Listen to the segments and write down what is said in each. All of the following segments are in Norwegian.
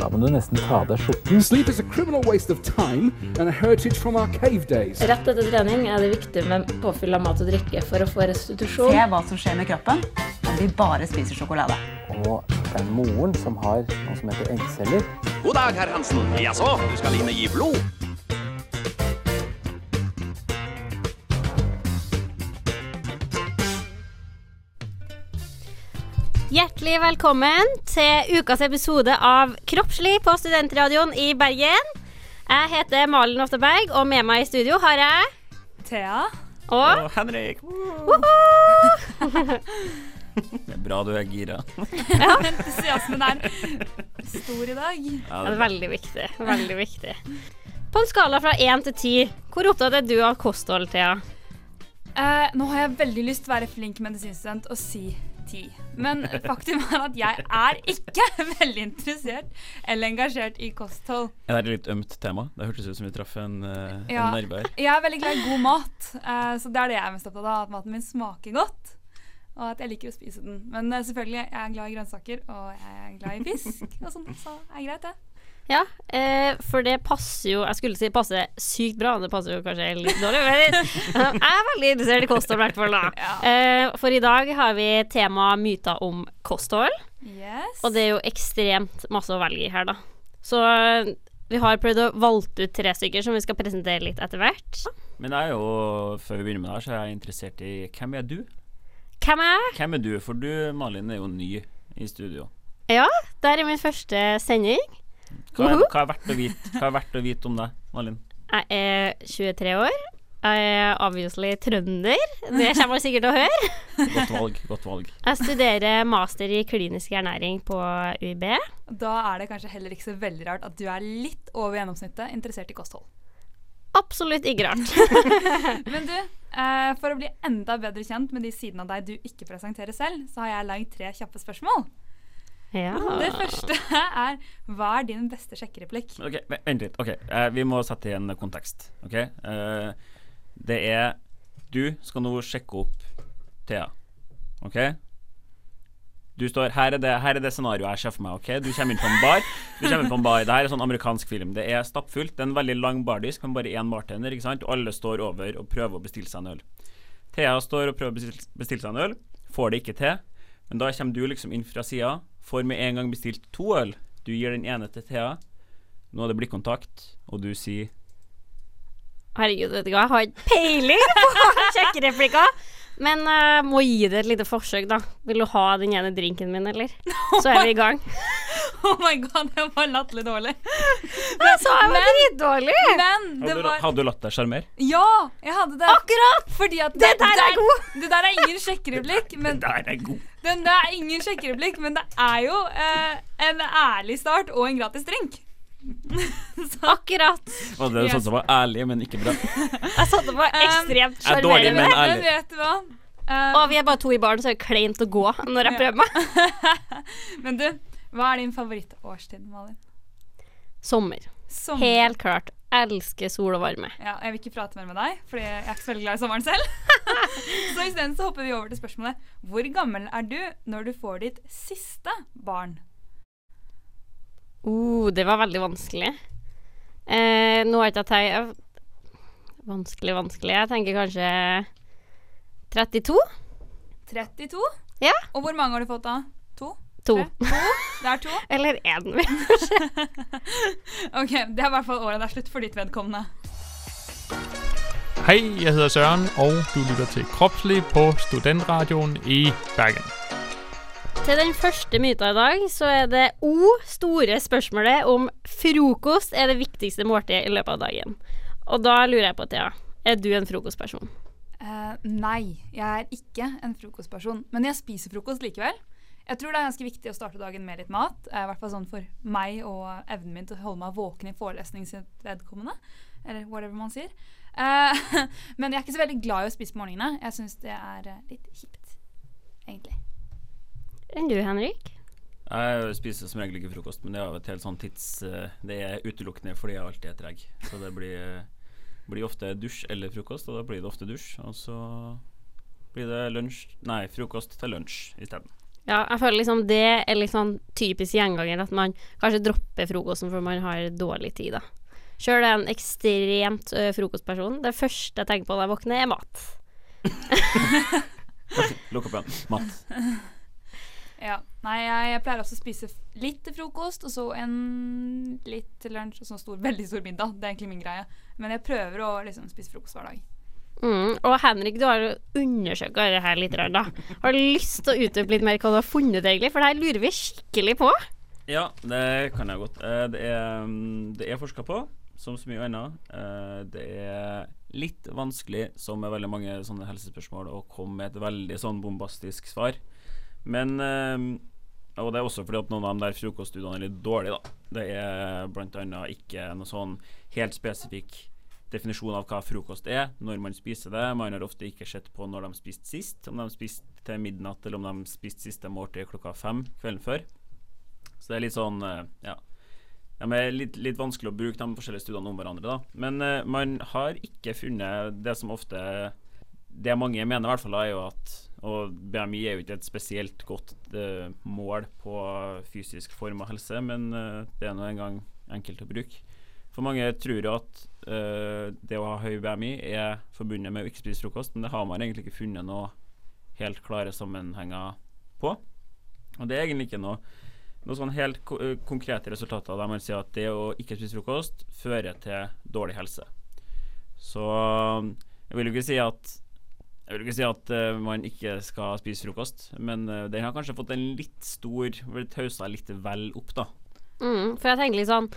Da må du nesten ta av deg skjorten. Sleep is a criminal waste of time and a heritage from our cave days. Rett etter trening er det viktig med påfyll av mat og drikke for å få restitusjon. Se hva som skjer med kroppen om vi bare spiser sjokolade. Og det er moren som har noe som heter eggceller. God dag, herr Hansen. Jaså, du skal inn og gi blod? Hjertelig velkommen til ukas episode av Kroppslig på Studentradioen i Bergen. Jeg heter Malin Ofteberg, og med meg i studio har jeg Thea. Og Henrik. Det er bra du er gira. Entusiasmen er stor i dag. Ja, det er veldig viktig. Veldig viktig. På en skala fra én til ti, hvor opptatt er du av kosthold, Thea? Eh, nå har jeg veldig lyst til å være flink medisinstudent og si ti. Men faktum er at jeg er ikke veldig interessert eller engasjert i kosthold. Er det et litt ømt tema? Det hørtes ut som vi traff en, uh, Ja. en nerve her. Jeg er veldig glad i god mat, uh, så det er det jeg er mest opptatt av. At maten min smaker godt. Og at jeg liker å spise den. Men uh, selvfølgelig, jeg er glad i grønnsaker, og jeg er glad i fisk og sånt, så er det greit, det. Ja, eh, for det passer jo Jeg skulle si passer sykt bra, det passer jo kanskje litt dårlig. Men jeg er veldig interessert i kosthold, i hvert fall. da. Ja. Eh, for i dag har vi tema myter om kosthold. Yes. Og det er jo ekstremt masse å velge i her, da. Så eh, vi har prøvd å valgte ut tre stykker som vi skal presentere litt etter hvert. Men jeg er jo, før vi begynner med det her, så er jeg interessert i hvem er du? Hvem er jeg? Hvem er du? For du, Malin, er jo ny i studio. Ja, det er min første sending. Hva er, hva er verdt å vite Hva er verdt å vite om deg, Malin? Jeg er 23 år. Jeg er obviously trønder. Det kommer man sikkert til å høre. Godt valg. Godt valg. Jeg studerer master i klinisk ernæring på UiB. Da er det kanskje heller ikke så veldig rart at du er litt over gjennomsnittet interessert i kosthold. Absolutt ikke rart. Men du, eh, for å bli enda bedre kjent med de sidene av deg du ikke presenterer selv, så har jeg lagd tre kjappe spørsmål. Ja. Det første er hva er din beste sjekkereplikk? Ok, Vent litt. Ok, eh, Vi må sette i en kontekst. Ok, eh, Det er Du skal nå sjekke opp Thea. Ok? Du står Her er det, her er det scenarioet jeg ser for meg. ok? Du kommer inn på en bar. Du kommer inn på en bar Det her er sånn amerikansk film. Det er stappfullt. Det er en veldig lang bardisk med bare én bartender. ikke sant? Og alle står over og prøver å bestille seg en øl. Thea står og prøver å bestille seg en øl. Får det ikke til. Men da kommer du liksom inn fra sida. Får med en gang bestilt to øl. Du gir den ene til Thea. Nå er det blikkontakt, og du sier Herregud, vet du hva, jeg har ikke peiling på sjekkereplikker. Men uh, må gi det et lite forsøk, da. Vil du ha den ene drinken min, eller? Så er vi i gang. Oh my god, det var latterlig dårlig. Jeg sa jeg var Men- dritdårlig! Var hadde du latt deg sjarmere? Ja, jeg hadde det. Akkurat! Fordi at Det der er god. Det der er ingen sjekkereplikk, men Der er god. den der er ingen sjekkereplikk, men det er jo eh, en ærlig start og en gratis drink. Akkurat. Og det er sånn som var ærlig, men ikke bra. Jeg satte på ekstremt er dårlig, sjarmerende. men Men vet du hva? Um, Og vi er bare to i baren, så er det kleint å gå når jeg prøver meg. men du, hva er din favorittårstid, Malin? Sommer. Sommer. Helt klart. Elsker sol og varme. Ja, jeg vil ikke prate mer med deg, fordi jeg er ikke så veldig glad i sommeren selv. så isteden så hopper vi over til spørsmålet Hvor gammel er du når du får ditt siste barn? Uh, det var veldig vanskelig. Eh, nå har ikke jeg tenkt Vanskelig, vanskelig. Jeg tenker kanskje 32? 32? Ja. Og hvor mange har du fått da? To? To. Det er to? Eller én. Ok, det er i hvert fall året det er slutt for ditt vedkommende. Hei, jeg heter Søren, og du lytter til Kroppslig på Studentradioen i Bergen. Til den første myta i dag, så er det O store spørsmålet om frokost er det viktigste måltidet i løpet av dagen. Og da lurer jeg på, Thea, er du en frokostperson? Uh, nei, jeg er ikke en frokostperson. Men jeg spiser frokost likevel. Jeg tror det er ganske viktig å starte dagen med litt mat. I hvert fall sånn for meg og evnen min til å holde meg våken i forelesning sitt vedkommende. Eller whatever man sier. Uh, men jeg er ikke så veldig glad i å spise på morgenene. Jeg syns det er eh, litt kjipt, egentlig. Enn du, Henrik? Jeg spiser som regel ikke frokost, men det er jo et helt sånn tids... eh, Det er utelukkende fordi jeg alltid er treg. Så det blir, blir ofte dusj eller frokost, og da blir det ofte dusj. Og så blir det lunsj Nei, frokost til lunsj isteden. Ja, jeg føler liksom det er litt sånn typisk gjenganger, at man kanskje dropper frokosten for man har dårlig tid, da. Sjøl er jeg en ekstremt ø, frokostperson. Det første jeg tenker på når jeg våkner, er mat. Lukk opp igjen. Mat. Ja. Nei, jeg, jeg pleier også å spise litt til frokost, og så en litt til lunsj, og så en stor, veldig stor middag. Det er egentlig min greie. Men jeg prøver å liksom spise frokost hver dag. Mm. Og Henrik, du har jo undersøkt dette litt, da. Har du lyst til å utdype litt mer hva du har funnet, egentlig? For det her lurer vi skikkelig på. Ja, det kan jeg godt. Eh, Det er, mm, det er forska på, som så mye annet. Eh, Det er litt vanskelig, som med veldig mange sånne helsespørsmål, å komme med et veldig sånn bombastisk svar. Men eh, Og det er også fordi at noen av de der frokoststudiene er litt dårlige, da. Det er bl.a. ikke noe sånn helt spesifikk definisjon av hva frokost er, når man spiser det. Man har ofte ikke sett på når de spiste sist, om de spiste til midnatt eller om de spiste siste måltid klokka fem kvelden før. Så det er litt sånn eh, Ja. De er litt, litt vanskelig å bruke de forskjellige studiene om hverandre, da. Men uh, man har ikke funnet det som ofte Det mange mener, i hvert fall, er jo at Og BMI er jo ikke et spesielt godt uh, mål på fysisk form og helse, men uh, det er nå engang enkelt å bruke. For mange tror jo at eh, det å ha høy BMI er forbundet med å ikke spise frokost, men det har man egentlig ikke funnet noe helt klare sammenhenger på. Og det er egentlig ikke noe noen sånn helt eh, konkrete resultater der man sier at det å ikke spise frokost fører til dårlig helse. Så jeg vil jo ikke si at jeg vil ikke si at uh, man ikke skal spise frokost, men uh, den har kanskje fått en litt stor Blitt haussa litt vel opp, da. Mm, for jeg tenker litt sånn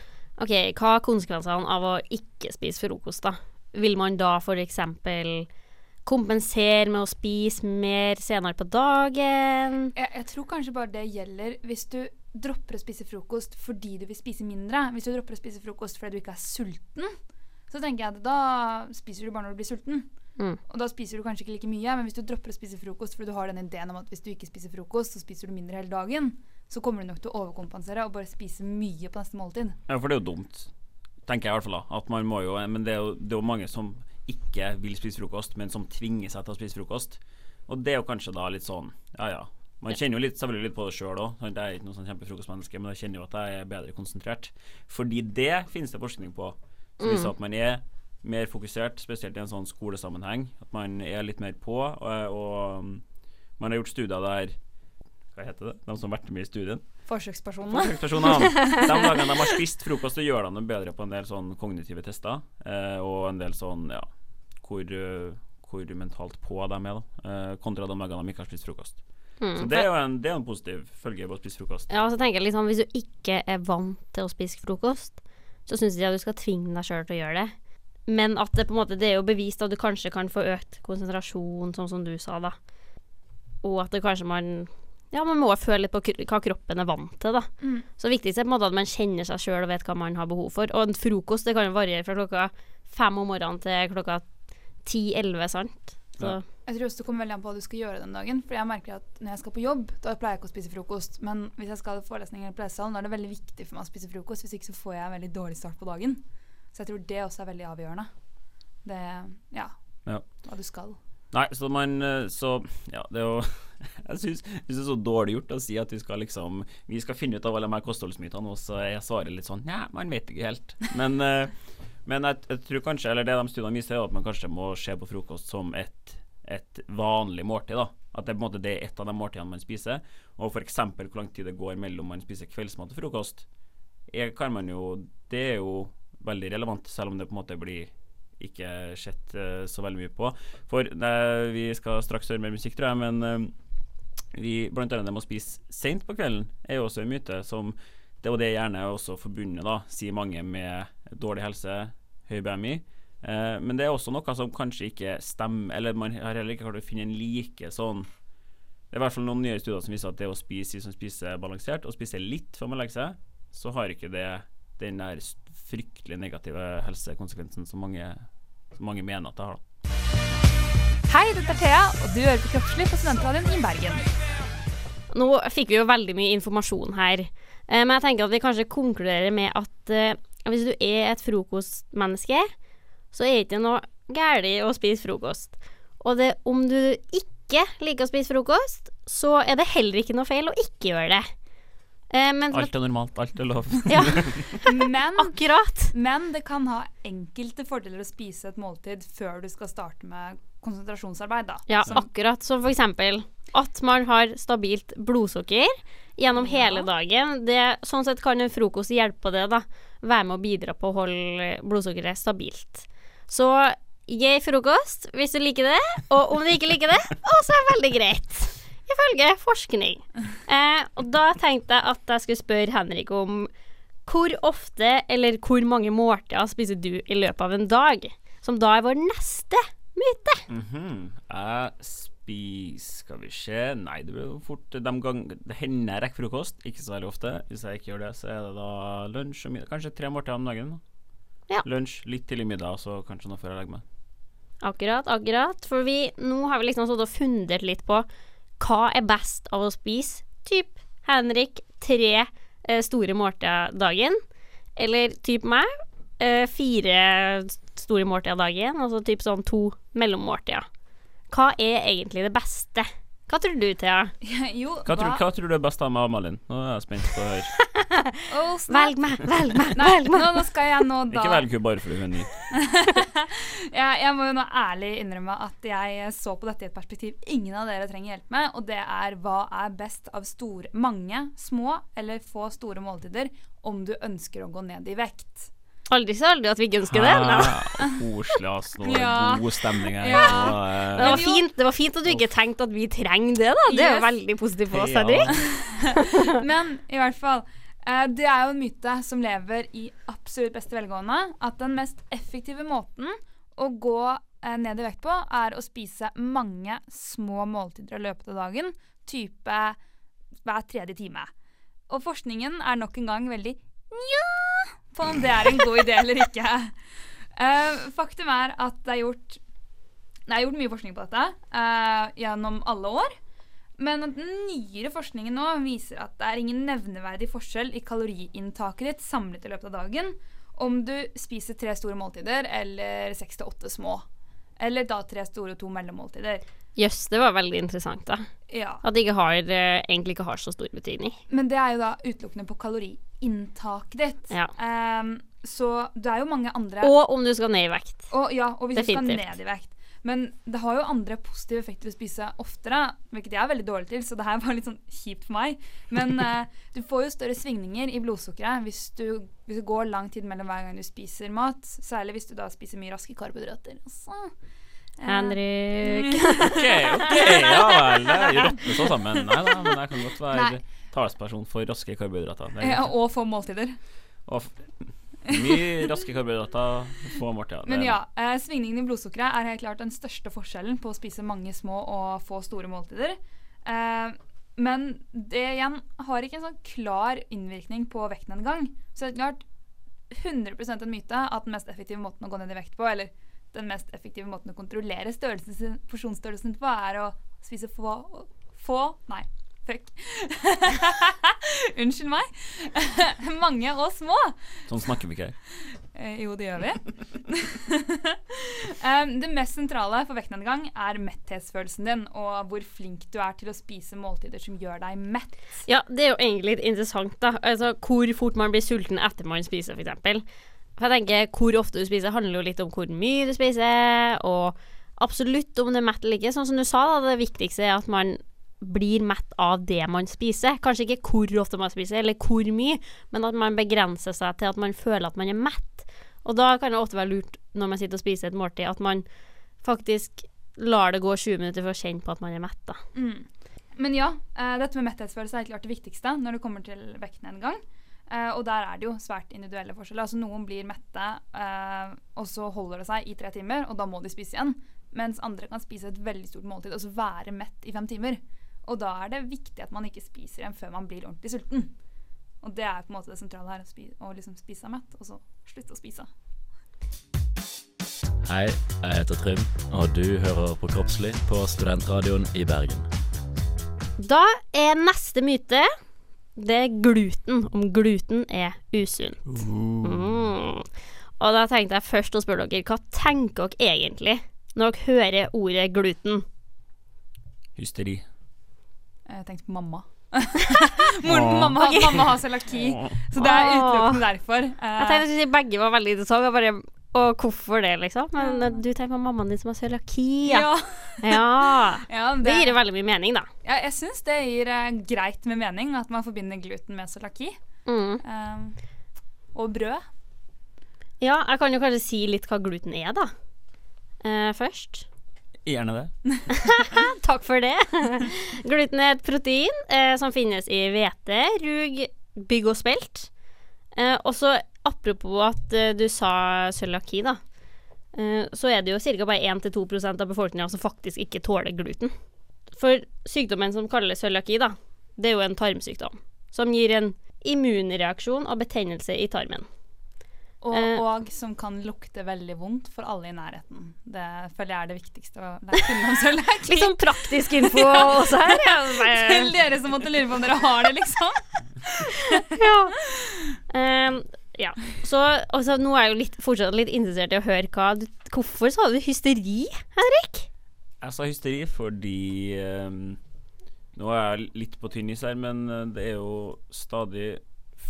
OK, hva er konsekvensene av å ikke spise frokost, da? Vil man da for eksempel kompensere med å spise mer senere på dagen? Jeg, jeg tror kanskje bare det gjelder hvis du dropper å spise frokost fordi du vil spise mindre. Hvis du dropper å spise frokost fordi du ikke er sulten, så tenker jeg at da spiser du bare når du blir sulten. Mm. Og da spiser du kanskje ikke like mye, men hvis du dropper å spise frokost fordi du har den ideen om at hvis du ikke spiser frokost, så spiser du mindre hele dagen, så kommer du nok til å overkompensere og bare spise mye på neste måltid. Ja, for det er jo dumt, tenker jeg i hvert fall. da At man må jo Men det er jo, det er jo mange som ikke vil spise frokost, men som tvinger seg til å spise frokost. Og det er jo kanskje da litt sånn Ja ja. Man kjenner jo litt, selvfølgelig litt på det sjøl òg. Jeg er ikke noe sånn kjempefrokostmenneske, men jeg kjenner jo at jeg er bedre konsentrert. Fordi det finnes det forskning på, som viser at man er mer fokusert, spesielt i en sånn skolesammenheng. At man er litt mer på. Og, og um, man har gjort studier der Hva heter det? De som har vært med i studien? Forsøkspersonene. Forsøkspersonene. De dagene de har spist frokost, så gjør de det bedre på en del sånn kognitive tester. Eh, og en del sånn ja, hvor, eh, hvor mentalt på de er, da. Eh, kontra de dagene de ikke har spist frokost. Mm, Så det er jo en, det er en positiv følge ved å spise frokost. Ja, og så tenker jeg sånn Hvis du ikke er vant til å spise frokost, så syns jeg at du skal tvinge deg sjøl til å gjøre det. Men at det på en måte Det er jo bevist at du kanskje kan få økt konsentrasjon, sånn som du sa, da. Og at det kanskje man Ja, man må føle litt på hva kroppen er vant til, da. Mm. Så viktigst er på en måte at man kjenner seg sjøl og vet hva man har behov for. Og en frokost det kan jo variere fra klokka fem om morgenen til klokka ti-elleve, sant. Så Ja. Jeg tror også det kommer veldig an på hva du skal gjøre den dagen. For jeg merker at når jeg skal på jobb, da pleier jeg ikke å spise frokost. Men hvis jeg skal ha forelesning eller på lesesalen, da er det veldig viktig for meg å spise frokost. Hvis ikke så får jeg en veldig dårlig start på dagen. Så jeg tror det også er veldig avgjørende. Det Ja. Ja. Hva du skal. Nei, så man eh, Så ja, det er jo Jeg syns det er så dårlig gjort å si at vi skal liksom Vi skal finne ut av alle de her kostholdsmytene, og så jeg svarer litt sånn Nei, man vet ikke helt. Men, eh, men jeg, jeg tror kanskje Eller det de studiene viser, er at man kanskje må se på frokost som et, et vanlig måltid. da At det, på en måte, det er et av de måltidene man spiser. Og f.eks. hvor lang tid det går mellom man spiser kveldsmat og frokost, Jeg, kan man jo Det er jo veldig relevant, selv om det på en måte blir ikke sett uh, så veldig mye på. For uh, vi skal straks høre mer musikk, tror jeg, men eh, vi, blant annet det å spise seint på kvelden er jo også en myte som det og det gjerne er også forbundet, da, sier mange, med dårlig helse, høy BMI. Eh, men det er også noe som kanskje ikke stemmer, eller man har heller ikke klart å finne en like sånn Det er i hvert fall noen nye studier som viser at det å spise de som spiser balansert, og spise litt før man legger seg, så har ikke det den der fryktelig negative helsekonsekvensen som mange, som mange mener at det har. Hei, dette er Thea, og du hører på Kroppslig på Studentradioen i Bergen. Nå fikk vi jo veldig mye informasjon her, eh, men jeg tenker at vi kanskje konkluderer med at eh, hvis du er et frokostmenneske, så er det ikke noe galt å spise frokost. Og det, om du ikke liker å spise frokost, så er det heller ikke noe feil å ikke gjøre det. Eh, men Alt er normalt, alt er lov. Ja, Men, akkurat. men det kan ha enkelte fordeler å spise et måltid før du skal starte med konsentrasjonsarbeid. Da. Ja, så. akkurat. Så for eksempel at man har stabilt blodsukker gjennom hele dagen. Det, sånn sett kan en frokost hjelpe på det, da. Være med å bidra på å holde blodsukkeret stabilt. Så gøy frokost hvis du liker det, og om du ikke liker det, også er veldig greit. Ifølge forskning. Eh, og da tenkte jeg at jeg skulle spørre Henrik om hvor ofte eller hvor mange måltider spiser du i løpet av en dag? Som da er vår neste myte. Mhm. Jeg spiser Skal vi se Nei, det blir jo fort de gang, Det hender jeg rekker frokost, ikke så veldig ofte. Hvis jeg ikke gjør det, så er det da lunsj og middag. Kanskje tre måltider om dagen. da. Ja. Lunsj, litt tidlig middag, og så kanskje noe før jeg legger meg. Akkurat, akkurat. For vi, nå har vi liksom stått og fundert litt på hva er best av å spise. Typ Henrik, tre eh, store måltider dagen. Eller typ meg, eh, fire store måltider dagen. Altså typ sånn to mellommåltider. Hva er egentlig det beste? Hva tror du, Thea? jo, Hva, tror, hva tror du er best av meg, Malin? Nå er jeg spent på å høre. oh. Velg meg, velg meg, Nei, velg meg. nå, nå skal jeg nå da Ikke velg henne bare fordi hun er ny. jeg, jeg må jo nå ærlig innrømme at jeg så på dette i et perspektiv ingen av dere trenger hjelp med, og det er hva er best av store, mange små eller få store måltider om du ønsker å gå ned i vekt. Aldri så aldri at vi ikke ønsker det. Ah, Koselig, altså. Nå er det Ja. god stemning her. Ja. Nå, Det eh, var, fint, det var fint at du ikke tenkte at vi trenger det, da. Det er jo Yes. veldig positivt for oss, ja. Henrik. Men i hvert fall, Uh, det er jo en myte som lever i absolutt beste velgående, at den mest effektive måten å gå uh, ned i vekt på, er å spise mange små måltider i løpet av dagen, type hver tredje time. Og forskningen er nok en gang veldig nja på om det er en god idé eller ikke. Uh, faktum er at det er gjort det er gjort mye forskning på dette uh, gjennom alle år. Men den nyere forskningen nå viser at det er ingen nevneverdig forskjell i kaloriinntaket ditt samlet i løpet av dagen om du spiser tre store måltider eller seks til åtte små. Eller da tre store og to mellommåltider. Jøss, det var veldig interessant, da. Ja. At det ikke har, eh, egentlig ikke har så stor betydning. Men det er jo da utelukkende på kaloriinntaket ditt. Ja. Um, så det er jo mange andre Og om du skal ned i vekt. Og, ja, og hvis du skal ned i vekt. Men det har jo andre positive effekter ved å spise oftere, hvilket jeg er veldig dårlig til, så det her var litt sånn kjipt for meg. Men uh, du får jo større svingninger i blodsukkeret hvis du, hvis du går lang tid mellom hver gang du spiser mat. Særlig hvis du da spiser mye raske karbohydrater. Så, eh, Henrik. OK, ok, ja vel. Det er rottes oss sammen. Nei da, men det kan godt være Nei. Talsperson for raske karbohydrater. Greit. og få måltider. Og mye raske karbohydrater, få måltider. Men ja, eh, svingningen i blodsukkeret er helt klart den største forskjellen på å spise mange små og få store måltider. Eh, men det igjen har ikke en sånn klar innvirkning på vekten engang. Så det er klart 100% en myte at den mest effektive måten å gå ned i vekt på, eller den mest effektive måten å kontrollere sin, porsjonsstørrelsen på, er å spise få, få Nei, fuck. Unnskyld meg. mange og små. Sånn snakker vi ikke her. Eh, jo, det gjør vi. um, det mest sentrale for vektnedgang er metthetsfølelsen din, og hvor flink du er til å spise måltider som gjør deg mett. Ja, det er jo egentlig litt interessant, da. Altså hvor fort man blir sulten etter man spiser, f.eks. For jeg tenker, hvor ofte du spiser, handler jo litt om hvor mye du spiser, og absolutt om du er mett eller ikke. Sånn som du sa, da, det viktigste er at man blir mett av det man spiser. Kanskje ikke hvor ofte man spiser, eller hvor mye, men at man begrenser seg til at man føler at man er mett. Og da kan det ofte være lurt når man sitter og spiser et måltid, at man faktisk lar det gå 20 minutter for å kjenne på at man er mett, da. Mm. Men ja, uh, dette med metthetsfølelse er klart det viktigste når det kommer til vektnedgang. Uh, og der er det jo svært individuelle forskjeller. Altså Noen blir mette, uh, og så holder det seg i tre timer, og da må de spise igjen. Mens andre kan spise et veldig stort måltid og så være mett i fem timer. Og da er det viktig at man ikke spiser igjen før man blir ordentlig sulten. Og det er på en måte det sentrale her, å, spi å liksom spise seg mett, og så slutte å spise. Hei, jeg heter Trym, og du hører på Kroppslig på Studentradioen i Bergen. Da er neste myte det er gluten. Om gluten er usunt. Mm. Og da tenkte jeg først å spørre dere, hva tenker dere egentlig når dere hører ordet gluten? Hysteri. Jeg tenkte på mamma. Moren, Åh. mamma, okay. mamma har cøliaki, så det er utelukkende derfor. Jeg Eh, tenkte at begge var veldig interessante, og, bare, og hvorfor det, liksom. Men eh, du tenker på mammaen din som har cøliaki, ja. ja. ja. det, Det gir veldig mye mening, da. Ja, jeg syns det gir uh, greit med mening at man forbinder gluten med cøliaki. Mm. Eh, og brød. Ja, jeg kan jo kanskje si litt hva gluten er, da. Eh, først. Gjerne det. Takk for det. gluten er et protein eh, som finnes i hvete, rug, bygg og spelt. Eh, og så apropos at eh, du sa cøliaki, da. Eh, så er det jo ca. bare 1-2% av befolkninga som faktisk ikke tåler gluten. For sykdommen som kalles cøliaki, da, det er jo en tarmsykdom som gir en immunreaksjon og betennelse i tarmen. Og, Eh. og som kan lukte veldig vondt for alle i nærheten. Det føler jeg er det viktigste å om cøliaki. Litt sånn praktisk info også her. Ja. Til dere som måtte lure på om dere har det, liksom. ja. Um, ja. Så altså, nå er jeg jo litt, fortsatt litt interessert i å høre hva du, Hvorfor sa du hysteri, Henrik? Jeg sa hysteri fordi um, Nå er jeg litt på tynn is her, men eh, det er jo stadig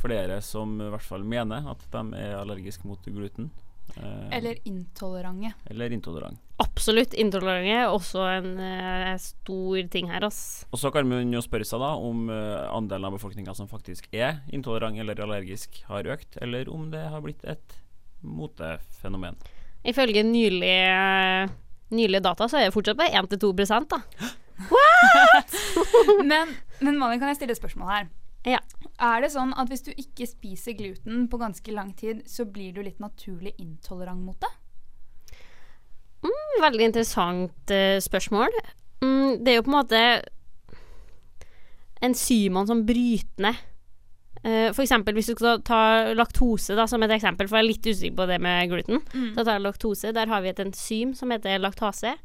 flere som i hvert fall mener at de er allergiske mot gluten. Eh, Eller intolerante. eller intolerant. Absolutt. Intolerante er også en eh, stor ting her, ass. Og så kan man jo spørre seg da om eh, andelen av befolkninga som faktisk er intolerant eller allergisk, har økt, eller om det har blitt et motefenomen. Ifølge nylig, eh, nylige data så er det fortsatt bare 1-2 da. Men, men Malin, kan jeg stille et spørsmål her? Ja. Er det sånn at hvis du ikke spiser gluten på ganske lang tid, så blir du litt naturlig intolerant mot det? Mm, veldig interessant uh, spørsmål. Mm, det er jo på en måte enzymene som bryter ned. Uh, for eksempel hvis du skal ta laktose da, som et eksempel, for jeg er litt usikker på det med gluten. Mm. Da tar jeg laktose, Der har vi et enzym som heter laktase,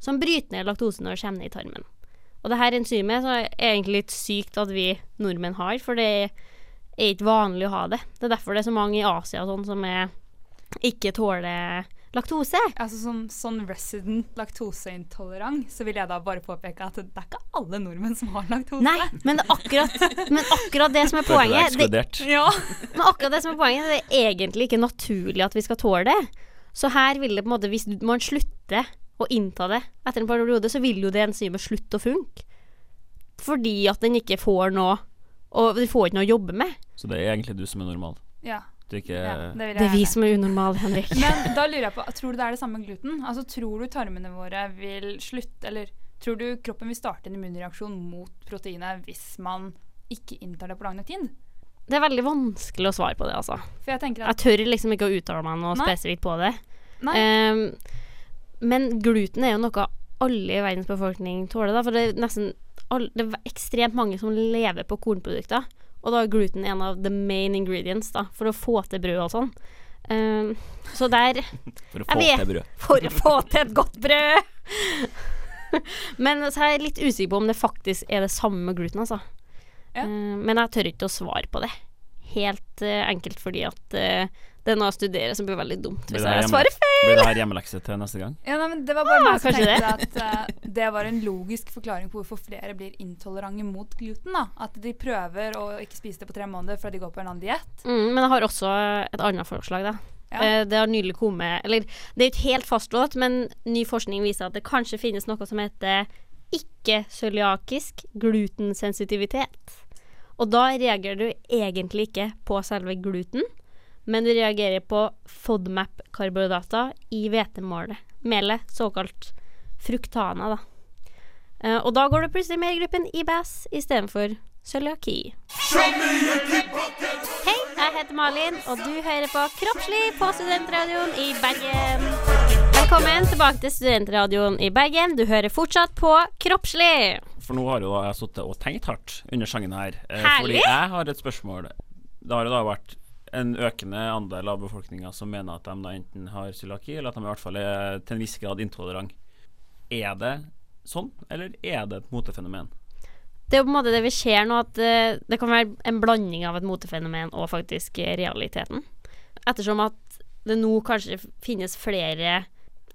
som bryter ned laktose når det kommer ned i tarmen. Og det her enzymet så er egentlig litt sykt at vi nordmenn har, for det er ikke vanlig å ha det. Det er derfor det er så mange i Asia og sånn som er, ikke tåler laktose. Altså Som sånn resident laktoseintolerant, så vil jeg da bare påpeke at det er ikke alle nordmenn som har laktose. Nei, men det akkurat, men akkurat det som er poenget det, ekskludert. Ja. Men akkurat det som er poenget, det er egentlig ikke naturlig at vi skal tåle det. Så her vil det på en måte, hvis man slutter å innta det etter en periode, så vil jo det enzymet slutte å funke. Fordi at den ikke får noe Og de får ikke noe å jobbe med. Så det er egentlig du som er normal. Ja. Du er ikke ja det, vil jeg Det er vi som er unormale, Henrik. Men da lurer jeg på, tror du det er det samme med gluten? Altså Tror du tarmene våre vil slutte Eller tror du kroppen vil starte en immunreaksjon mot proteinet hvis man ikke inntar det på lang nok tid? Det er veldig vanskelig å svare på det, altså. For jeg Jeg tør liksom ikke å uttale meg noe Nei. spesifikt på det. Nei. Ehm, men gluten er jo noe alle i verdens befolkning tåler, da. For det er nesten all, Det er ekstremt mange som lever på kornprodukter. Og da er gluten en av the main ingredients da, for å få til brød og sånn. Um, så der For å få vet. til brød. For å få til et godt brød! Men så er jeg litt usikker på om det faktisk er det samme med gluten, altså. Ja. Ehm, men jeg tør ikke å svare på det. Helt uh, enkelt fordi at eh, det er noe å studere som blir veldig dumt hvis jeg svarer feil. Blir det her hjemmelekse til neste gang? ja, nei, men Det var bare ah, meg som tenkte tenkte at uh, det var en logisk forklaring på hvorfor flere blir intolerante mot gluten. da At de prøver å ikke spise det på tre måneder fordi de går på en annen diett. Mm, men jeg har også et annet forslag, da. Ja. Eh, det har nylig kommet Eller det er ikke helt fastslått, men ny forskning viser at det kanskje finnes noe som heter ikke-cøliakisk glutensensitivitet. Og da reagerer du egentlig ikke på selve gluten, men du reagerer på FODMAP-karbohydrater i hvetemålet. Melet, såkalt fruktana, da. Eh, og da går du plutselig med i gruppen IBS istedenfor cøliaki. Hei, jeg heter Malin, og du hører på Kroppslig på Studentradioen i Bergen. Velkommen tilbake til Studentradioen i Bergen. Du hører fortsatt på Kroppslig. For nå har jo da jeg sittet og tenkt hardt under sangen her. Eh, Herlig. Fordi jeg har et spørsmål. Det har jo da vært en økende andel av befolkninga som mener at de da enten har cøliaki, eller at de i hvert fall er til en viss grad intolerant. Er det sånn, eller er det et motefenomen? Det er jo på en måte det vi ser nå, at eh, det kan være en blanding av et motefenomen og faktisk realiteten. Ettersom at det nå kanskje finnes flere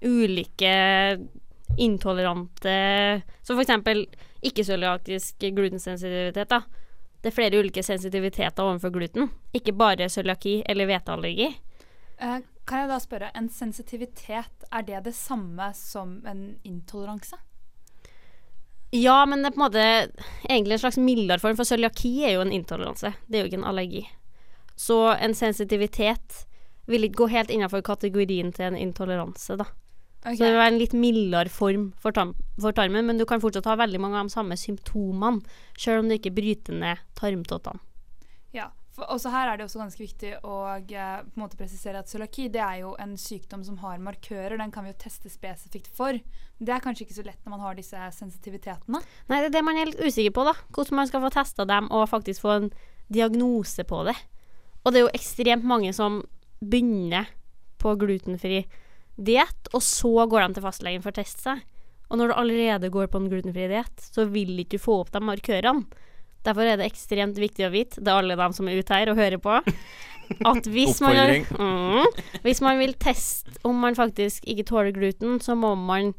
ulike intolerante Som eksempel ikke-cøliakisk glutensensitivitet, da. Det er flere ulike sensitiviteter overfor gluten, ikke bare cøliaki eller hveteallergi. Eh, kan jeg da spørre, en sensitivitet, er det det samme som en intoleranse? Ja, men det er på en måte egentlig en slags mildere form, for cøliaki er jo en intoleranse. Det er jo ikke en allergi. Så en sensitivitet vil ikke gå helt innenfor kategorien til en intoleranse, da. Ok. Så det vil være en litt mildere form for, tarm, for tarmen, men du kan fortsatt ha veldig mange av de samme symptomene, selv om du ikke bryter ned tarmtottene. Ja, Og her er det også ganske viktig å eh, måte presisere at cøliaki er jo en sykdom som har markører. Den kan vi jo teste spesifikt for. Det er kanskje ikke så lett når man har disse sensitivitetene. Nei, det er det man er litt usikker på, da. Hvordan man skal få testa dem og faktisk få en diagnose på det. Og det er jo ekstremt mange som begynner på glutenfri diett, og så går de til fastlegen for å teste seg. Og når du allerede går på en glutenfri diett, så vil ikke du få opp de markørene. Derfor er det ekstremt viktig å vite, det er alle dem som er ute her og hører på, at hvis man, mm, hvis man vil teste om man faktisk ikke tåler gluten, så må man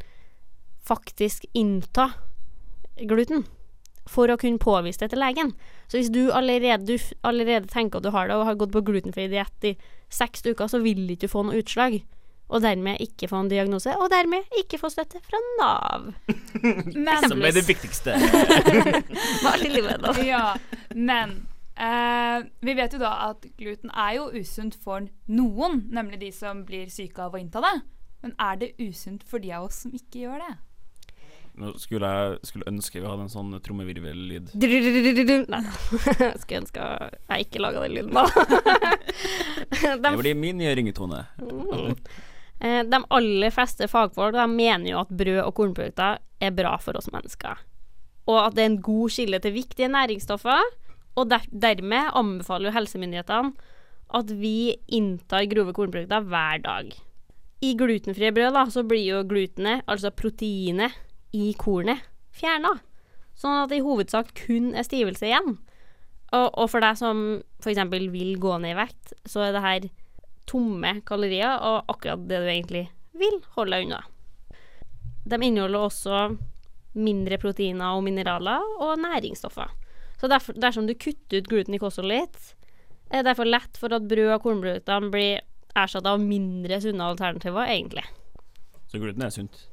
faktisk innta gluten for å kunne påvise det til legen. Så hvis du allerede, du allerede tenker at du har det, og har gått på glutenfri diett i seks uker, så vil ikke du få noe utslag. Og dermed ikke få en diagnose, og dermed ikke få støtte fra Nav. Men, Som er det viktigste. Ja, men eh, vi vet jo da at gluten er jo usunt for noen, nemlig de som blir syke av å innta det. Men er det usunt for de av oss som ikke gjør det? Nå skulle jeg skulle ønske vi hadde en sånn trommevirvellyd. Nei da. Skulle ønske jeg ikke laga den lyden, da. Det blir min nye ringetone. Mm. Eh, De aller fleste fagfolk mener jo at brød og kornprodukter er bra for oss mennesker. Og at det er en god kilde til viktige næringsstoffer. Og der dermed anbefaler jo helsemyndighetene at vi inntar grove kornprodukter hver dag. I glutenfrie brød da, så blir jo glutenet, altså proteinet i kornet, fjerna. Sånn at det i hovedsak kun er stivelse igjen. Og, og for deg som f.eks. vil gå ned i vekt, så er det her tomme kalorier, og akkurat det du egentlig vil holde deg unna. De inneholder også mindre proteiner og mineraler og næringsstoffer. Så derfor, dersom du kutter ut gluten i kostholdet ditt, er det derfor lett for at brød og kornprodukter blir erstatta av mindre sunne alternativer, egentlig. Så gluten er sunt.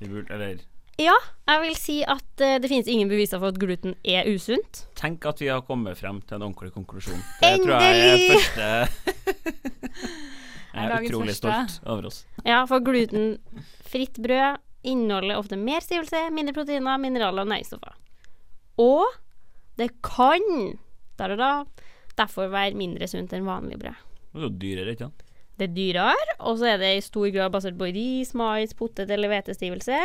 Eller Ja, jeg vil si at uh, det finnes ingen beviser for at gluten er usunt. Tenk at vi har kommet frem til en ordentlig konklusjon. Det tror jeg er første Jeg er utrolig første. stolt over oss. Ja, for glutenfritt brød inneholder ofte mer stivelse, mindre proteiner, mineraler og næringsstoffer. Og det kan der og da derfor være mindre sunt enn vanlig brød. Det er jo dyrere, ikke sant? Det er dyrere, og så er det i stor grad basert på ris, mais, potet eller hvetestivelse.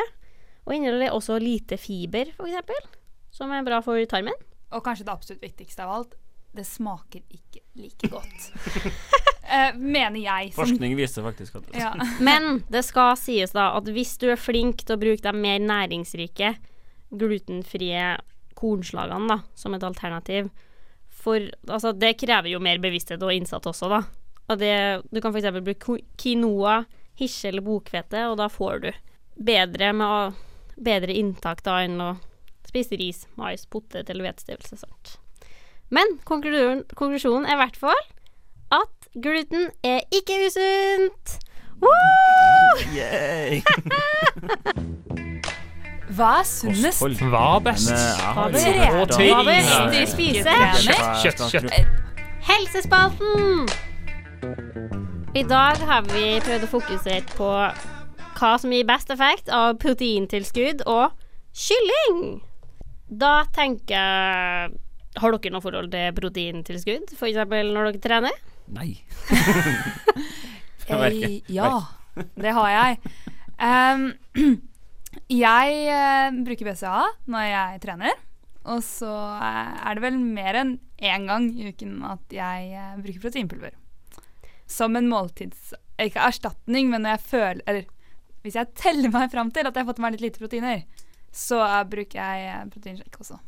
Og inneholder også lite fiber, eksempel, som er bra for tarmen. Og kanskje det absolutt viktigste av alt, det smaker ikke like godt. Eh, mener jeg. Som, Forskning viser faktisk at ja. Men det skal sies da at hvis du er flink til å bruke de mer næringsrike, glutenfrie kornslagene da, som et alternativ For altså, det krever jo mer bevissthet og innsats også, da. Og det, du kan f.eks. bruke quinoa, hirse eller bokhvete, og da får du bedre, med å, bedre inntak da enn å spise ris, mais, potet eller hvetestivelse. Men konklusjonen, er i hvert fall at gluten er ikke usunt. Woo! Yay! Hva er sunnest? Hva er best? Hva best? Hva Hva best Ja, til ja. spise? Kjøtt, kjøtt, kjøtt. Helsespalten! I dag har vi prøvd å fokusere på hva som gir best effekt av proteintilskudd og kylling. Da tenker jeg Har dere noe forhold til proteintilskudd, f.eks. når dere trener? Nei. Eh, ja, det har jeg. Um, jeg eh, bruker BCA når jeg trener. Og så eh, er det vel mer enn én gang i uken at jeg bruker proteinpulver. Som en måltids... Ikke erstatning, men når jeg føler Eller hvis jeg teller meg fram til at jeg har fått i meg litt lite proteiner, så eh, bruker jeg proteinshake proteinsjekk også.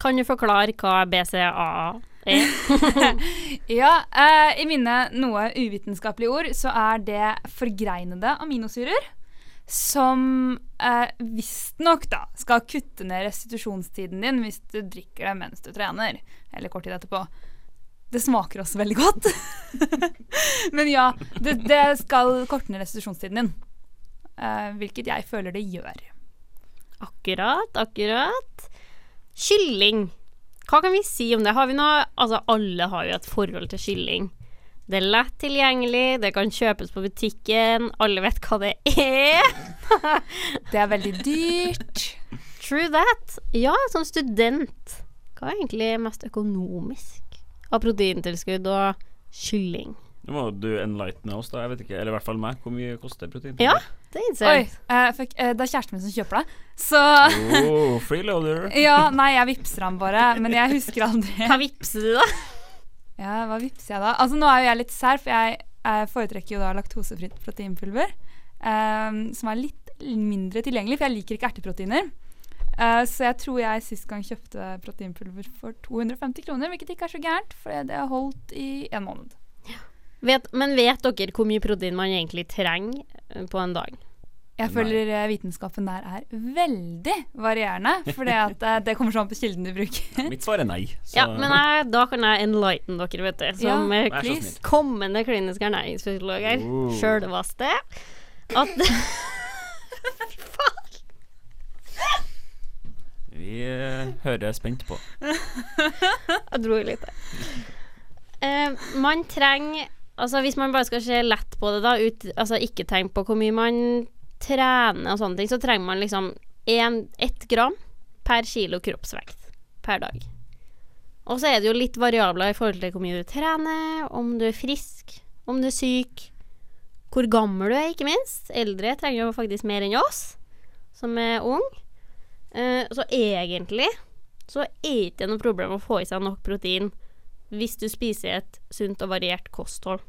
Kan du forklare hva BCAA er? Ja, eh, i mine noe uvitenskapelige ord så er det forgreinede aminosyrer som eh, visstnok da skal kutte ned restitusjonstiden din hvis du drikker det mens du trener, eller kort tid etterpå. Det smaker også veldig godt. Men ja, det, det skal korte ned restitusjonstiden din. Eh, hvilket jeg føler det gjør. Akkurat, akkurat. Kylling. Hva kan vi si om det? Har vi noe Altså, alle har jo et forhold til kylling. Det er lett tilgjengelig, det kan kjøpes på butikken, alle vet hva det er. det er veldig dyrt. True that. Ja, som student, hva er egentlig mest økonomisk av proteintilskudd og kylling? Nå må du enlighten oss, da. Jeg vet ikke, eller i hvert fall meg. Hvor mye koster protein? Ja, det innser jeg. Oi, uh, fuck, uh, det er kjæresten min som kjøper det, så oh, Freeloader. ja, nei, jeg vippser han bare, men jeg husker aldri. Hva vippser du, da? Ja, hva vippser jeg da? Altså Nå er jo jeg litt sær, for jeg, uh, foretrekker jo da laktosefritt proteinpulver. Um, som er litt mindre tilgjengelig, for jeg liker ikke erteproteiner. Uh, så jeg tror jeg sist gang kjøpte proteinpulver for 250 kroner, hvilket ikke er så gærent, for det har holdt i en måned. Vet, men vet dere hvor mye protein man egentlig trenger eh, på en dag? Jeg føler Nei. Eh, vitenskapen der er veldig varierende. For det kommer sånn på kilden du bruker. Mitt svar er nei. Så. Ja, men jeg, da kan jeg enlighten dere, vet du. Som ja, eh, kommende klinisk ernæringsfysiologer. Oh. Sjølvaste. At Faen! Vi uh, hører spent på. jeg dro litt der. Uh, man trenger Altså Hvis man bare skal se lett på det, da, ut, altså ikke tenk på hvor mye man trener og sånne ting, så trenger man liksom ett gram per kilo kroppsvekt per dag. Og så er det jo litt variabler i forhold til hvor mye du trener, om du er frisk, om du er syk, hvor gammel du er, ikke minst. Eldre trenger jo faktisk mer enn oss, som er ung. Eh, så egentlig så er det ikke noe problem å få i seg nok protein hvis du spiser et sunt og variert kosthold.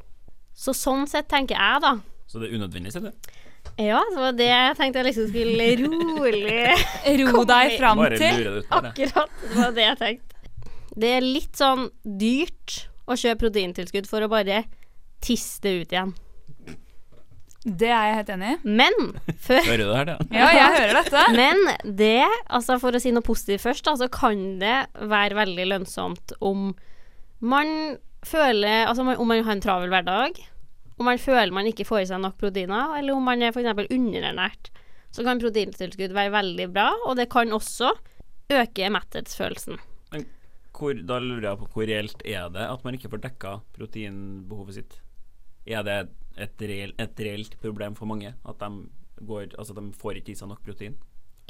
Så sånn sett tenker jeg, da. Så det er unødvendig, sier du? Ja, det var det jeg tenkte jeg liksom skulle rolig Ro deg fram til. Akkurat. Det var det jeg tenkte. Det er litt sånn dyrt å kjøpe proteintilskudd for å bare tisse det ut igjen. Det er jeg helt enig i. Men før Hører du det her, da? ja, jeg hører dette. Men det, altså for å si noe positivt først, da, så kan det være veldig lønnsomt om man føler Altså om man har en travel hverdag om man føler man ikke får i seg nok proteiner, eller om man er f.eks. underernært, så kan proteintilskudd være veldig bra, og det kan også øke metthetsfølelsen. Men hvor, da lurer jeg på hvor reelt er det at man ikke får dekka proteinbehovet sitt? Er det et, reelt, et reelt problem for mange at de, går, altså de får ikke i seg nok protein?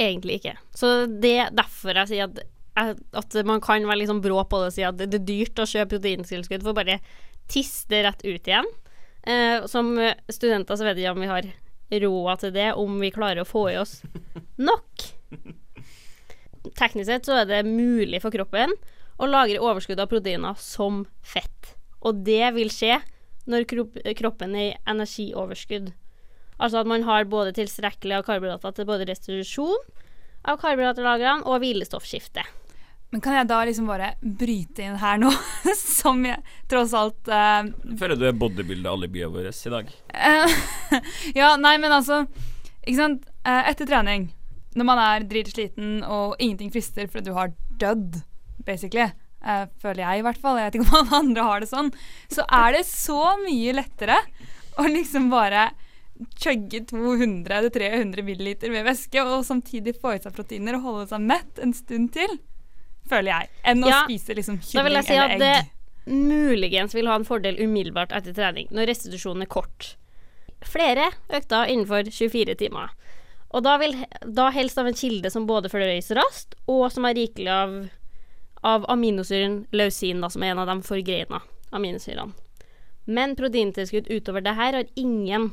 Egentlig ikke. Så det er derfor jeg sier at, at man kan være liksom brå på det og si at det er dyrt å kjøpe proteintilskudd for bare tisse det rett ut igjen. Eh, som studenter så vet jeg om vi har råd til det, om vi klarer å få i oss nok. Teknisk sett så er det mulig for kroppen å lagre overskudd av proteiner som fett. Og det vil skje når kroppen er i energioverskudd. Altså at man har både tilstrekkelig av karbohydrater til både restitusjon av karbohydraterlagrene og hvilestoffskifte. Men kan jeg da liksom bare bryte inn her nå, som jeg tross alt uh, Føler du er bodybuilder-alibiet vårt i dag? Uh, ja, nei, men altså Ikke sant. Uh, etter trening, når man er dritsliten og ingenting frister fordi du har dødd, basically, føler jeg i hvert fall, jeg vet ikke om alle andre har det sånn, så er det så mye lettere å liksom bare chugge 200-300 milliliter med væske og samtidig få i seg proteiner og holde seg mett en stund til føler jeg, enn ja, å spise liksom kylling si eller egg. Da vil jeg si at det muligens vil ha en fordel umiddelbart etter trening, når restitusjonen er kort. Flere økter innenfor 24 timer. Og da, vil, da helst av en kilde som både fordøyes raskt, og som er rikelig av, av aminosyren lausin, da, som er en av de forgreina aminosyrene. Men proteintilskudd utover det her har ingen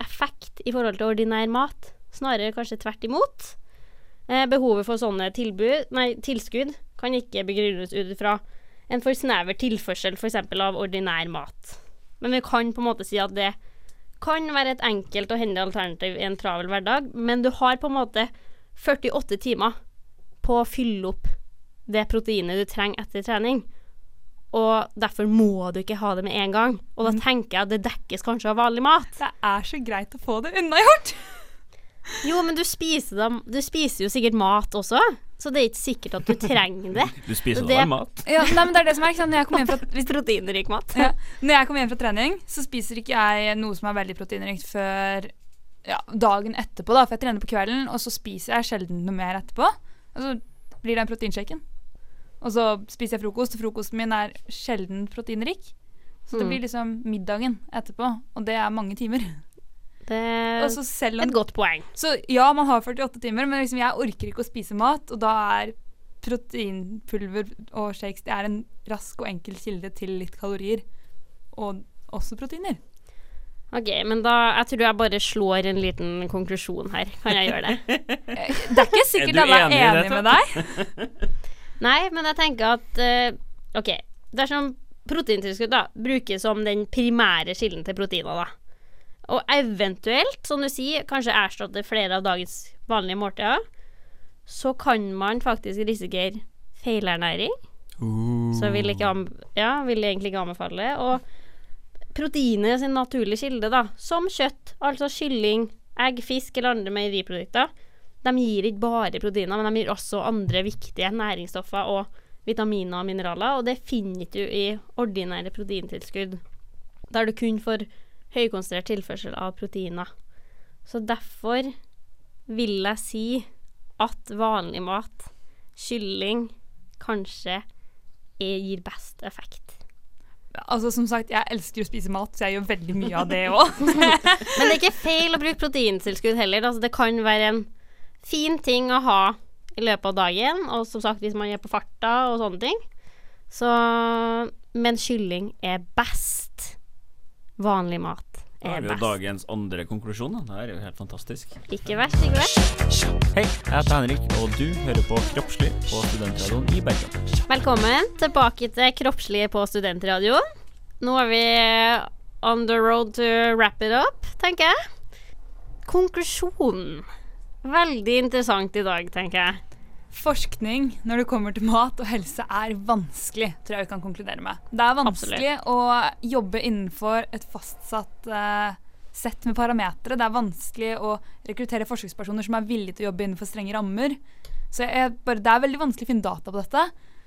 effekt i forhold til ordinær mat. Snarere kanskje tvert imot. Eh, behovet for sånne tilbud, nei, tilskudd kan ikke begrunnes ut fra en for snever tilførsel f.eks. av ordinær mat. Men vi kan på en måte si at det kan være et enkelt og hendig alternativ i en travel hverdag, men du har på en måte 48 timer på å fylle opp det proteinet du trenger etter trening. Og derfor må du ikke ha det med en gang. Og da mm. tenker jeg at det dekkes kanskje av vanlig mat. Det er så greit å få det unnagjort. Jo, men du spiser, dem, du spiser jo sikkert mat også, så det er ikke sikkert at du trenger det. Du spiser Det- da mat. Ja, nei, men det er det som er, ikke sant? Når jeg kommer hjem fra, hvis, Proteinrik mat. ja, når jeg kommer hjem fra trening, så spiser ikke jeg noe som er veldig proteinrikt før ja, dagen etterpå, da. For jeg trener på kvelden, og så spiser jeg sjelden noe mer etterpå. Og så blir det en proteinshaken. Og så spiser jeg frokost, og frokosten min er sjelden proteinrik. Så det Mm. blir liksom middagen etterpå, og det er mange timer. Det er så selv om et godt poeng. Så ja, man har 48 timer, men liksom jeg orker ikke å spise mat, og da er proteinpulver og shakes det er en rask og enkel kilde til litt kalorier. Og også proteiner. Ok, men da Jeg tror jeg bare slår en liten konklusjon her. Kan jeg gjøre det? Det er ikke sikkert Er alle er enig enig med deg. Nei, men jeg tenker at uh, OK. Dersom proteintilskudd da brukes som den primære kilden til proteiner, da, og eventuelt, som du sier, kanskje erstatte flere av dagens vanlige måltider, så kan man faktisk risikere feilernæring. Så jeg vil, ikke ja, vil egentlig ikke anbefale. Og proteinet sin naturlige kilde, da, som kjøtt, altså kylling, egg, fisk eller andre meieriprodukter, de gir ikke bare proteiner, men de gir også andre viktige næringsstoffer og vitaminer og mineraler, og det finner du i ordinære proteintilskudd, der du kun får høykonsentrert tilførsel av proteiner. Så derfor vil jeg si at vanlig mat, kylling, kanskje gir best effekt. Altså Som sagt, jeg elsker å spise mat, så jeg gjør veldig mye av det òg. Men det er ikke feil å bruke proteintilskudd heller. Altså, det kan være en fin ting å ha i løpet av dagen, og som sagt hvis man er på farta og sånne ting. Så Men kylling er best. Vanlig mat Da er har vi jo best. dagens andre konklusjon. da. Det er jo helt fantastisk. Ikke verst, ikke verst. Hei, jeg heter Henrik, og du hører på Kroppslig på Studentradioen i Bergen. Velkommen tilbake til Kroppslig på Studentradioen. Nå er vi on the road to wrap it up, tenker jeg. Konklusjonen. Veldig interessant i dag, tenker jeg. Forskning når det kommer til mat og helse er vanskelig, tror jeg vi kan konkludere med. Det er vanskelig å jobbe innenfor et fastsatt uh, sett med parametere. Det er vanskelig å rekruttere forsøkspersoner som er villige til å jobbe innenfor strenge rammer. Så bare, det er veldig vanskelig å finne data på dette.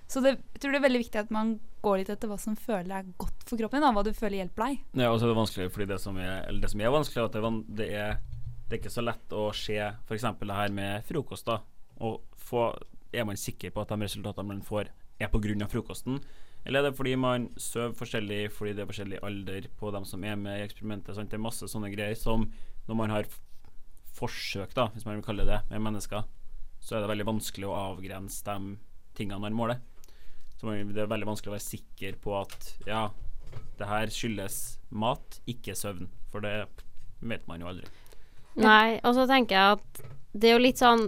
Så det, jeg tror det er veldig viktig at man går litt etter hva som føler er godt for kroppen din, og hva du føler hjelper deg. Ja, og så er det vanskelig fordi det som er, eller det som er vanskelig, er at det det, er, det er ikke så lett å se f.eks. det her med frokost. da Og få, Er man sikker på at de resultatene man får, er pga. frokosten? Eller er det fordi man sover forskjellig, fordi det er forskjellig alder på dem som er med i eksperimentet? Sant? Det er masse sånne greier som når man har forsøk, da, hvis man vil kalle det, med mennesker, så er det veldig vanskelig å avgrense de tingene man måler. Så man, det er veldig vanskelig å være sikker på at ja, det her skyldes mat, ikke søvn. For det vet man jo aldri. Nei, og så tenker jeg at det er jo litt sånn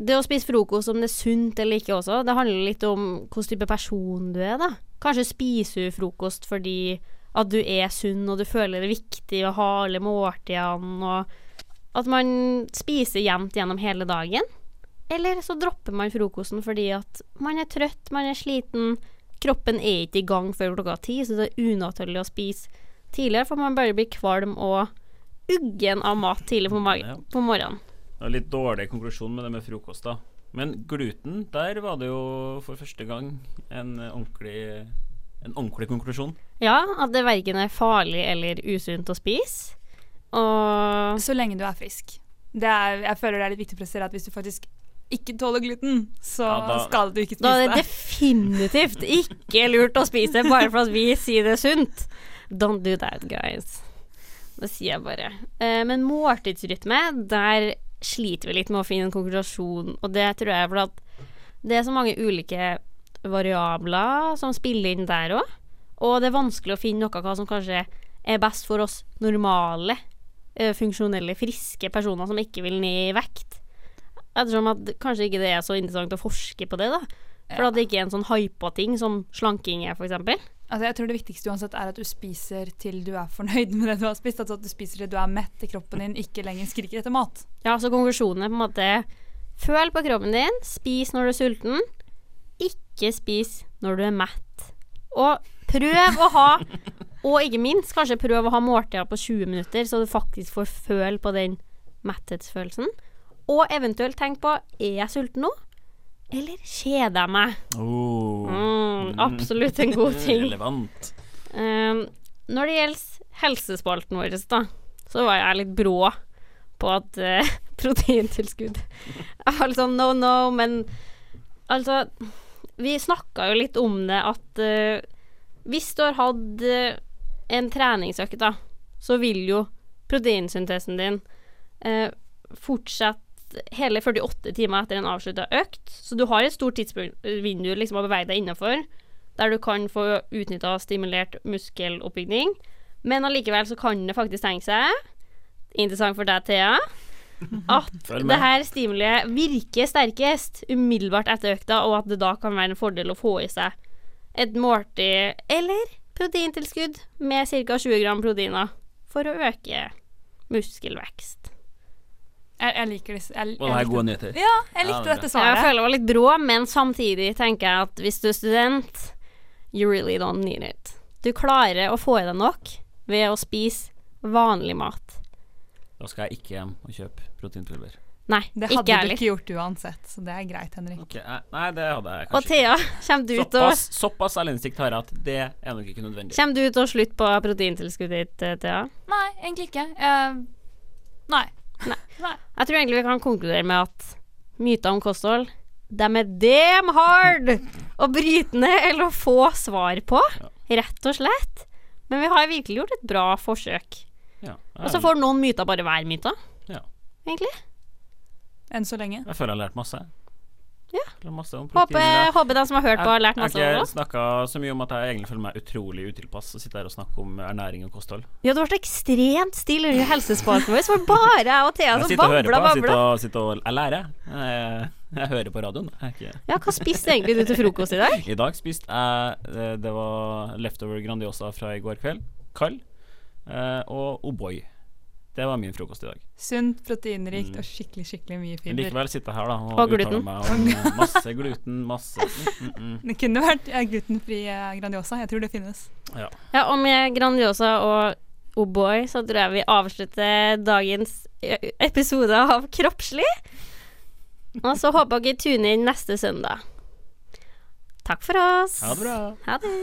Det å spise frokost, om det er sunt eller ikke også, det handler litt om hvilken type person du er, da. Kanskje spiser du frokost fordi at du er sunn og du føler det er viktig å ha alle måltidene, og at man spiser jevnt gjennom hele dagen. Eller så dropper man frokosten fordi at man er trøtt, man er sliten, kroppen er ikke i gang før klokka ti, så det er unaturlig å spise tidligere, for man bare blir kvalm og uggen av mat tidlig på, på morgenen. Det var litt dårlig konklusjon med det med frokost, da. Men gluten, der var det jo for første gang en ordentlig, en ordentlig konklusjon. Ja, at det verken er farlig eller usunt å spise. Og Så lenge du er frisk. Det er, jeg føler det er litt viktig å presisere at hvis du faktisk ikke tåler gluten, så Ja, da- skal du ikke spise det. da er det det. definitivt ikke lurt å spise bare for at vi sier det er sunt. Don't do that, guys. Det sier jeg bare. Eh, men måltidsrytme, der sliter vi litt med å finne en konklusjon, og det tror jeg fordi at det er så mange ulike variabler som spiller inn der òg, og det er vanskelig å finne noe hva som kanskje er best for oss normale, eh, funksjonelle, friske personer som ikke vil ned i vekt. Ettersom at kanskje ikke det er så interessant å forske på det, da. For at det ikke er en sånn hypa ting som slanking er, for eksempel. Altså, jeg tror det viktigste uansett er at du spiser til du er fornøyd med det du har spist. Altså at du spiser til du er mett i kroppen din, ikke lenger skriker etter mat. Ja, så konklusjonen er på en måte Føl på kroppen din, spis når du er sulten, ikke spis når du er mett. Og prøv å ha Og ikke minst, kanskje prøv å ha måltider på 20 minutter, så du faktisk får føle på den metthetsfølelsen, og eventuelt tenk på er jeg sulten nå, eller kjeder jeg meg? Oh. Mm, absolutt en god ting. Relevant. Um, når det gjelder helsespalten vår, da, så var jeg litt brå på at uh, proteintilskudd Altså no, no, men altså Vi snakka jo litt om det at uh, hvis du har hatt uh, en treningsøkt, da, så vil jo proteinsyntesen din fortsette hele 48 timer etter en avslutta økt. Så du har et stort tidsvindu liksom, å bevege deg innafor, der du kan få utnytta stimulert muskeloppbygging. Men allikevel så kan det faktisk tenke seg, interessant for deg, Thea, at det her stimuliet virker sterkest umiddelbart etter økta, og at det da kan være en fordel å få i seg et måltid eller proteintilskudd med ca. 20 gram proteiner for å øke muskelvekst. Jeg, jeg liker disse. Jeg, jeg, er gode nyheter. Ja, jeg likte det dette Jeg føler det var litt brå, men samtidig tenker jeg at hvis du er student, you really don't need it. Du klarer å få i deg nok ved å spise vanlig mat. Da skal jeg ikke hjem og kjøpe proteinpulver. Nei, Det ikke hadde du ikke gjort uansett, så det er greit, Henrik. Ok, eh, Nei, det hadde jeg Og kanskje Thea, kommer du ut og Såpass, selvinnsikt har jeg at det er nok ikke nødvendig. Kommer du til å slutte på proteintilskuddet ditt, Thea? Nei, egentlig ikke. Uh, nei. Jeg tror egentlig vi kan konkludere med at myter om kosthold De er damn hard å bryte ned eller å få svar på, rett og slett. Men vi har virkelig gjort et bra forsøk. Ja, Og så får noen myter bare være myter, Ja. egentlig. Enn så lenge. Jeg føler jeg har lært masse. Ja. Håper, håper de som har hørt på, har lært masse Jeg har ikke snakka så mye om at jeg egentlig føler meg utrolig utilpass og sitter her og snakker om ernæring og kosthold. Ja, det ble ekstremt stille under helsespalten vår, det bare jeg og Thea som babla, på. Jeg sitter og, jeg lærer. Jeg, jeg hører på radioen. Ja, hva spiste egentlig du til frokost i dag? I dag spiste jeg eh, Det var leftover Grandiosa fra i går kveld. Kald. eh, Og O'boy. Det var min frokost i dag. Sunt, proteinrikt og skikkelig, skikkelig mye Men fiber. likevel sitter jeg her da og, Og uttaler gluten. meg om eh, masse gluten, masse mm, mm, mm. Det kunne vært eh, glutenfri eh, Grandiosa. Jeg tror det finnes. Ja. Ja, og med Grandiosa og O'boy så tror jeg vi avslutter dagens episode av Kroppslig. Og så håper dere tuner inn neste søndag. Takk for oss. Ha det bra. Ha det.